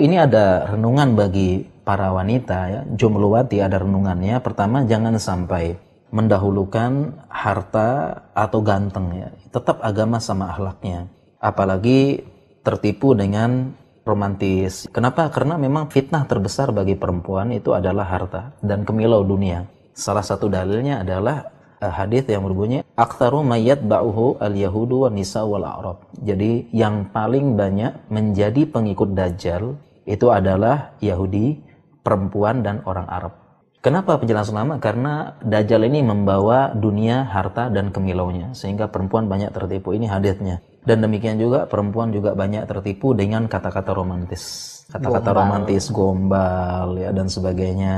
Ini ada renungan bagi para wanita ya. Jumluwati ada renungannya. Pertama, jangan sampai mendahulukan harta atau ganteng ya. Tetap agama sama akhlaknya. Apalagi tertipu dengan romantis. Kenapa? Karena memang fitnah terbesar bagi perempuan itu adalah harta dan kemilau dunia. Salah satu dalilnya adalah uh, hadis yang berbunyi aktsaru mayat ba'uhu al-yahudu wa nisa wal a'rab. Jadi yang paling banyak menjadi pengikut dajjal itu adalah Yahudi, perempuan dan orang Arab. Kenapa penjelasan lama? Karena Dajjal ini membawa dunia, harta, dan kemilaunya. Sehingga perempuan banyak tertipu. Ini hadisnya. Dan demikian juga perempuan juga banyak tertipu dengan kata-kata romantis. Kata-kata romantis, gombal, ya, dan sebagainya.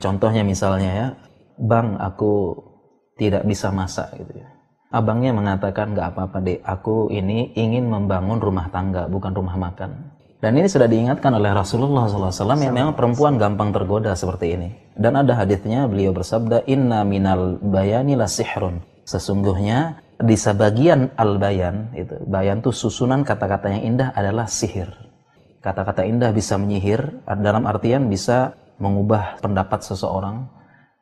Contohnya misalnya ya, Bang, aku tidak bisa masak gitu ya. Abangnya mengatakan, nggak apa-apa deh, aku ini ingin membangun rumah tangga, bukan rumah makan. Dan ini sudah diingatkan oleh Rasulullah SAW yang memang perempuan gampang tergoda seperti ini. Dan ada hadisnya beliau bersabda, Inna minal bayani la sihrun. Sesungguhnya di sebagian al-bayan, itu bayan itu susunan kata-kata yang indah adalah sihir. Kata-kata indah bisa menyihir, dalam artian bisa mengubah pendapat seseorang.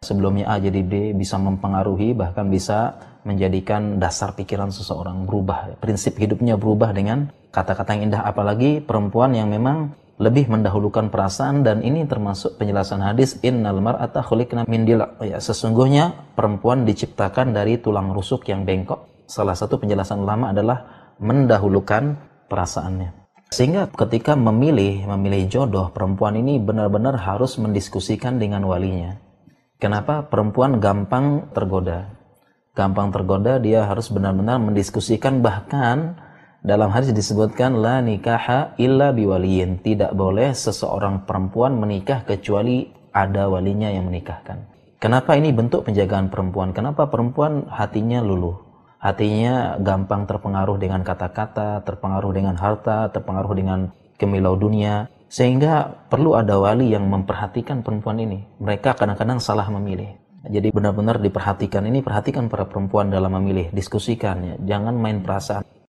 Sebelumnya A jadi B bisa mempengaruhi, bahkan bisa menjadikan dasar pikiran seseorang berubah. Prinsip hidupnya berubah dengan kata-kata yang indah. Apalagi perempuan yang memang lebih mendahulukan perasaan dan ini termasuk penjelasan hadis innal mar'ata khuliqna min ya sesungguhnya perempuan diciptakan dari tulang rusuk yang bengkok salah satu penjelasan ulama adalah mendahulukan perasaannya sehingga ketika memilih memilih jodoh perempuan ini benar-benar harus mendiskusikan dengan walinya kenapa perempuan gampang tergoda gampang tergoda, dia harus benar-benar mendiskusikan bahkan dalam hadis disebutkan la nikaha illa biwaliyin. Tidak boleh seseorang perempuan menikah kecuali ada walinya yang menikahkan. Kenapa ini bentuk penjagaan perempuan? Kenapa perempuan hatinya luluh? Hatinya gampang terpengaruh dengan kata-kata, terpengaruh dengan harta, terpengaruh dengan kemilau dunia. Sehingga perlu ada wali yang memperhatikan perempuan ini. Mereka kadang-kadang salah memilih. Jadi benar-benar diperhatikan ini perhatikan para perempuan dalam memilih, diskusikan ya. Jangan main perasaan.